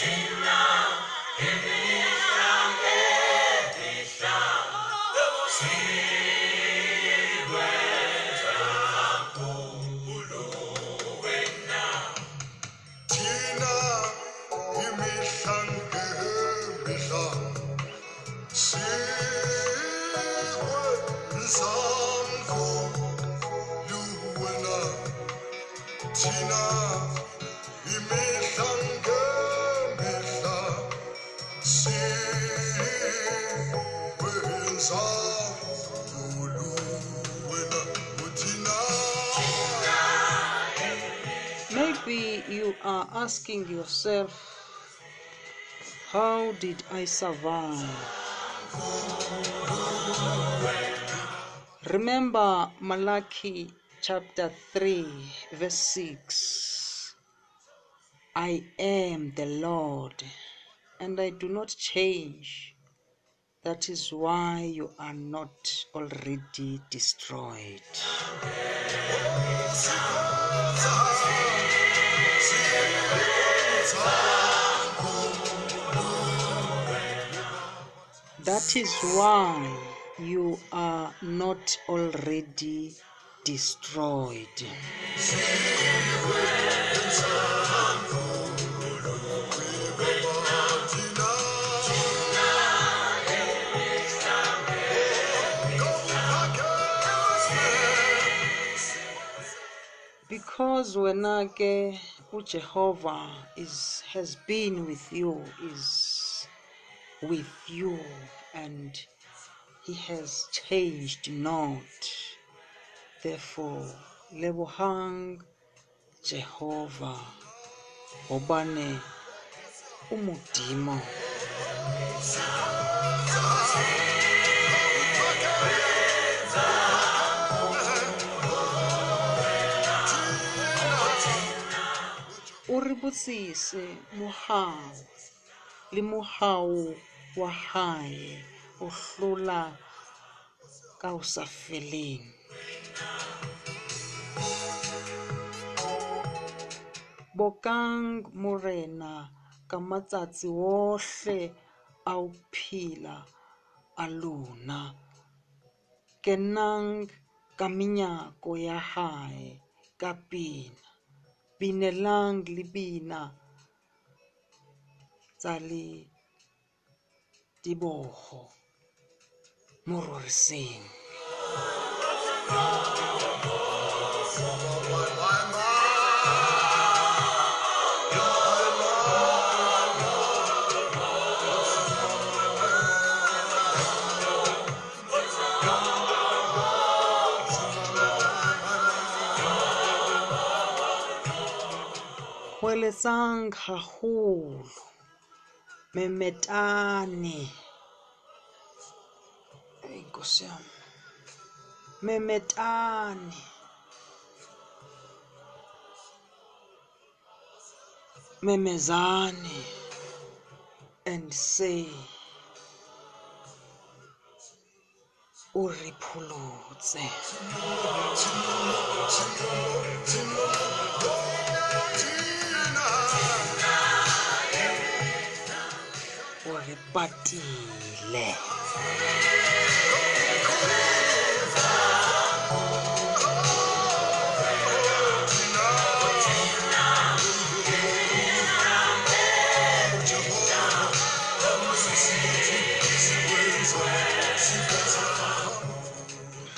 thina Maybe you are asking yourself, How did I survive? Remember Malachi chapter 3, verse 6. I am the Lord and I do not change. That is why you are not already destroyed. That is why you are not already destroyed. Because wena ke uJehova is has been with you is with you and he has changed not. Therefore, lebohang Jehovah hobane o modimo. Mohau le mohau wa hae o hlola ka o sa feleng. Bokang morena ka matsatsi ohle a ho phela a lona. Kenang ka menyako ya hae ka pina. Binelang lebina tsa le dibogo. Hweletsang haholo memetane. Eyi, Nkosi yami. Memetane. Memezane. And say o re pholotse patile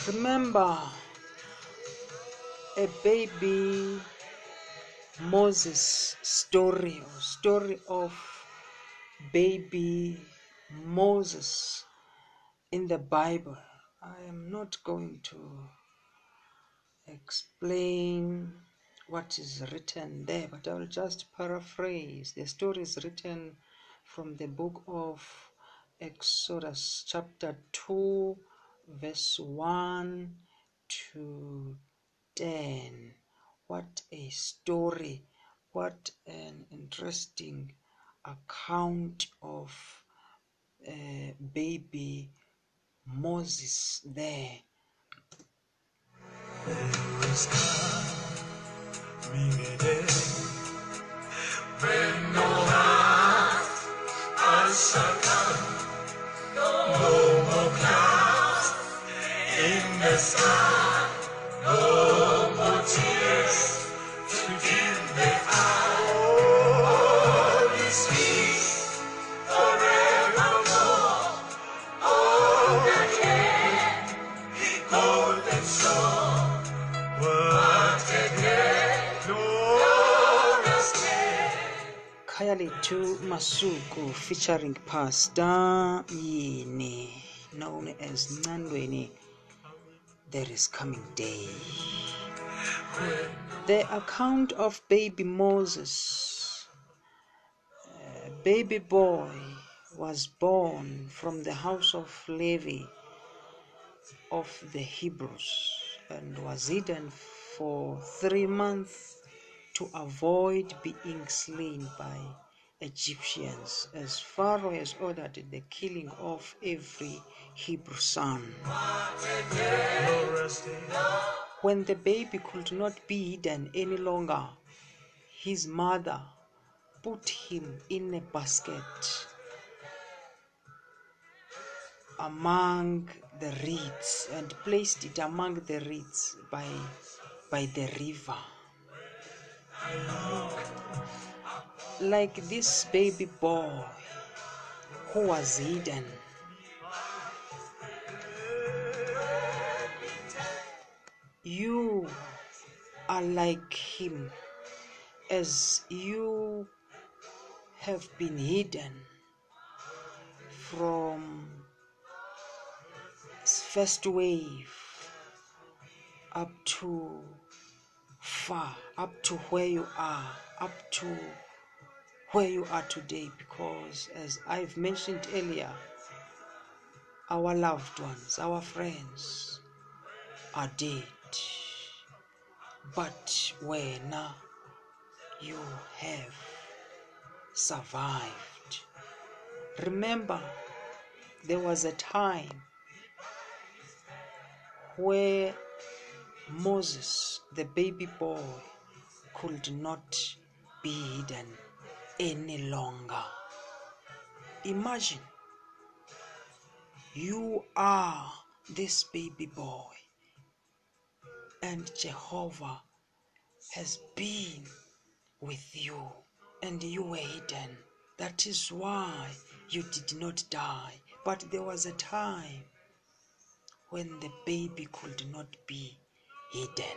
Remember a baby Moses story or story of baby Moses in the Bible. I am not going to explain what is written there, but I will just paraphrase. The story is written from the book of Exodus, chapter 2, verse 1 to 10. What a story! What an interesting account of uh, baby Moses there. No more clouds in the sky. Masuku featuring Pastor Yini, known as Nandweni. There is coming day. The account of baby Moses, a baby boy, was born from the house of Levi of the Hebrews and was hidden for three months to avoid being slain by Egyptians, as Pharaoh has ordered the killing of every Hebrew son. When the baby could not be hidden any longer, his mother put him in a basket among the reeds and placed it among the reeds by, by the river. Like this baby boy who was hidden. You are like him as you have been hidden from first wave up to far, up to where you are, up to where you are today, because as I've mentioned earlier, our loved ones, our friends are dead. But when you have survived, remember there was a time where Moses, the baby boy, could not be hidden any longer. Imagine you are this baby boy, and Jehovah has been with you, and you were hidden. That is why you did not die. But there was a time when the baby could not be hidden.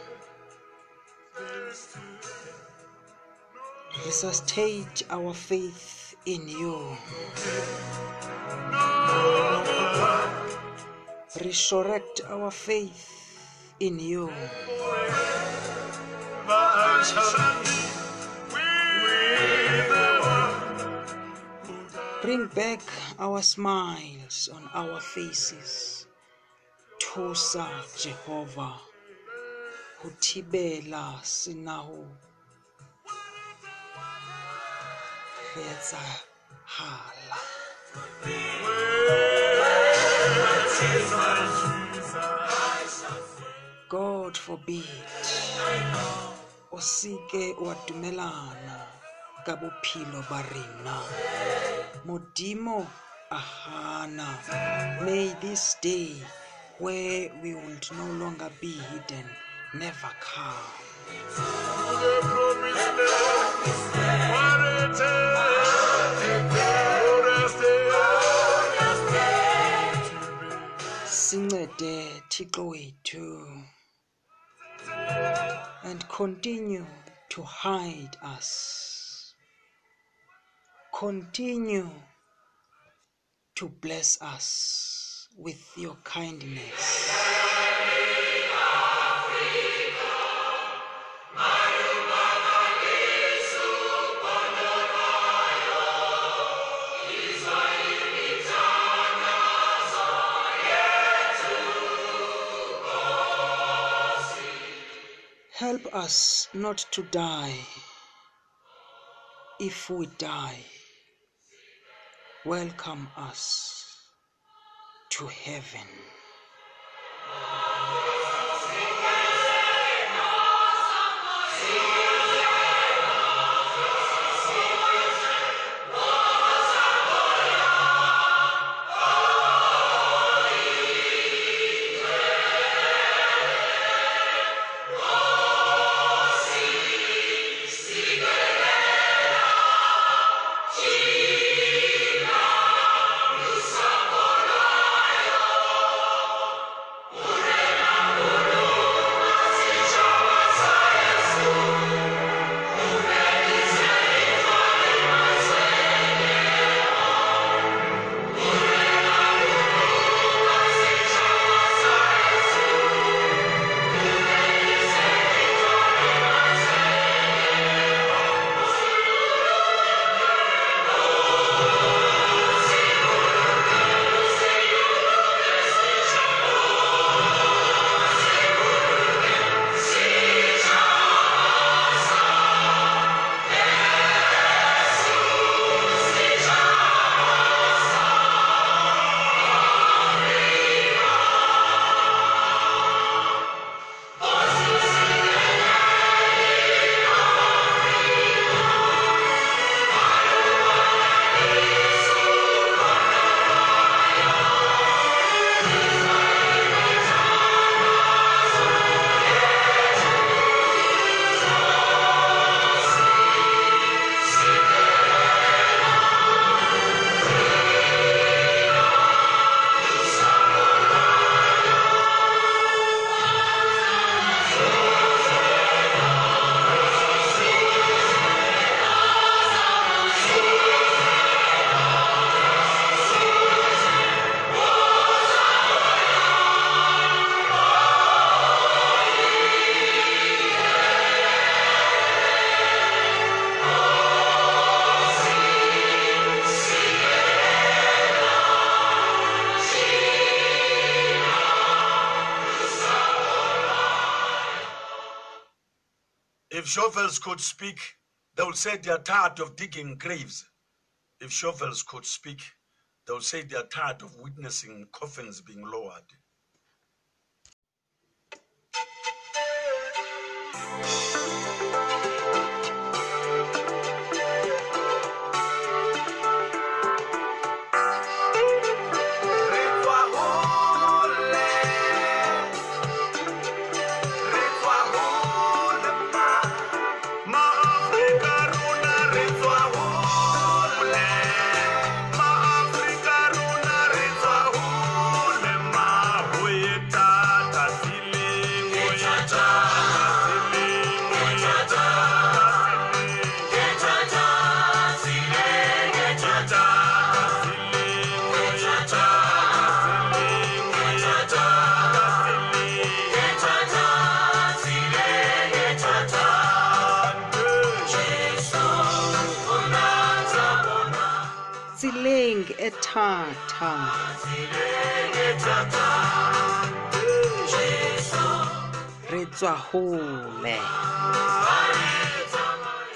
Resuscitate our faith in you. Resurrect our faith in you. Bring back our smiles on our faces. Thusa Jehovah. Ho thibela sinaho. Re etsahala. God forbid o seke wa dumelana ka bophelo ba rena modimo a hana may this day where we will no longer be hidden never come the promised land. A time. Sincede thixo wethu and continue to hide us. Continue to bless us with your kindness Help us not to die. If we die, welcome us to heaven. Shovels could speak, they would say they are tired of digging graves. If shovels could speak, they would say they are tired of witnessing coffins being lowered. Thata re tswa hole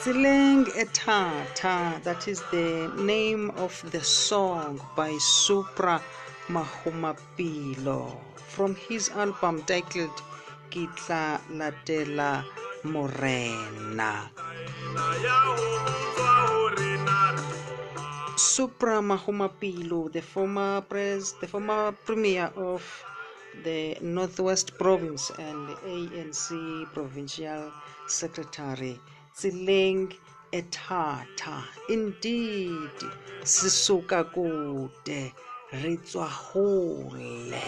tseleng e thata that is the name of the song by supra mahumapelo. From his album titled ke tla latela morena Supra Mahumapilo, the former pres, the former premier of the Northwest Province and ANC provincial secretary, Tsileng Etata. Indeed, Sisuka Kude, Ritswa Hole.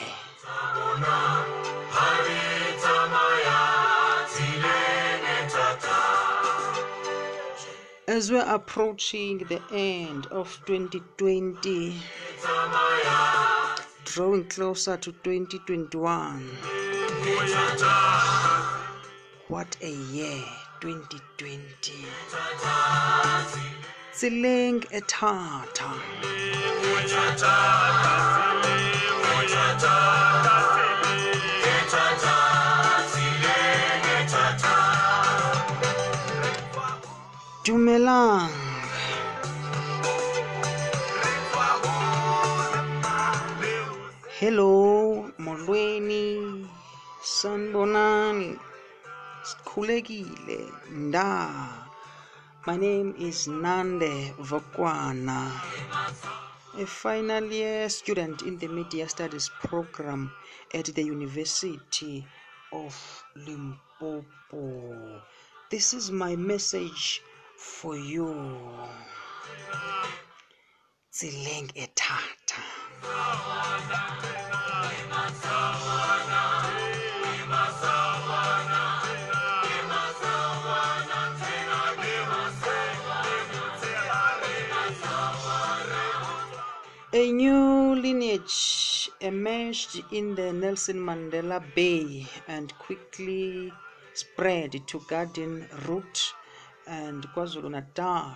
As we're approaching the end of 2020, drawing closer to 2021, what a year 2020. Tsileng etata. Dumelang. Hello, molweni, sanbonani, sikhulekile, nda. My name is Nande Vokwana, a final year student in the Media Studies program at the University of Limpopo. This is my message for you. Tsileng etata. A new lineage emerged in the Nelson Mandela Bay and quickly spread to Garden Route and KwaZulu Natal.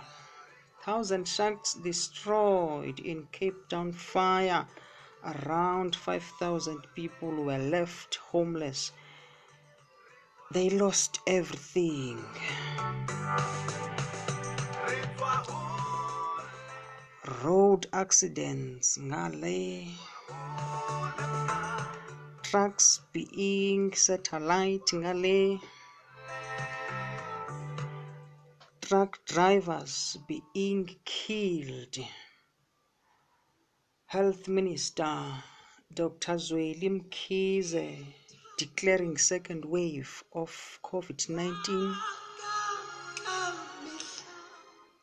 Thousand sharks destroyed in Cape Town fire. Around 5,000 people were left homeless. They lost everything. Road accidents, ngale. Trucks being satellite, ngale. Truck drivers being killed. Health Minister Dr. Zweli Mkhize declaring second wave of COVID-19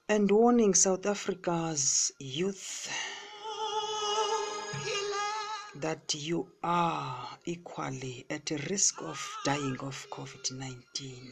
and warning South Africa's youth that you are equally at risk of dying of COVID-19.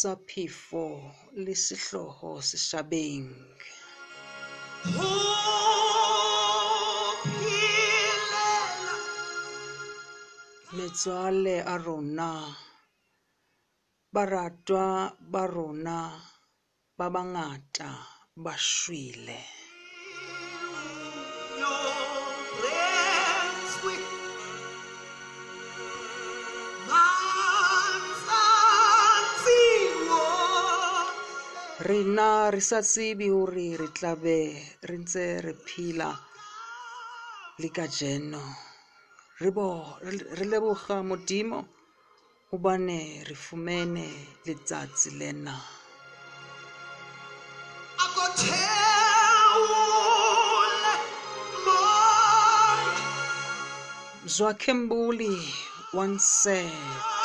sa phefo le sehloho seshabeng metswalle a rona baratwa ba rona ba bangata ba shwele. Rena re sa tsebe hore re tlabe re ntse re phela le kajeno re bo re leboga modimo hobane re fumene letsatsi lena. Zwakhembuli once said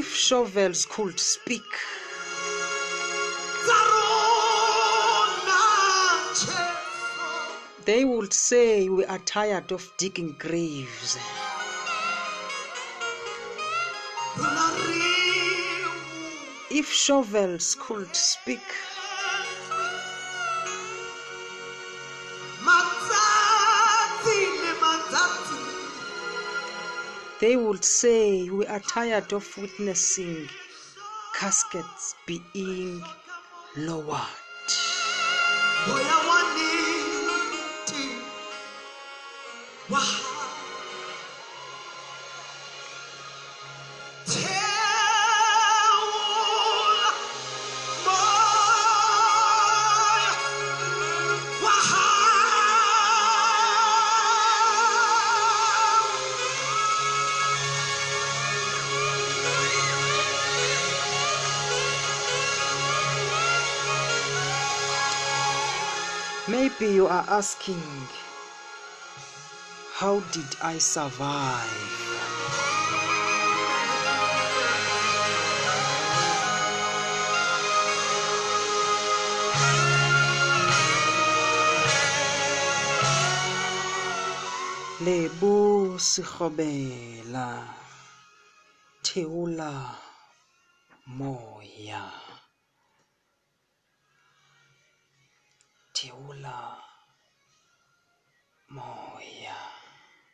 if shovels could speak. They would say we are tired of digging graves. If shovels could speak they would say we are tired of witnessing caskets being lowered. Moya maybe you are asking how did i survive? Lebo sekgobela theola moya theola moya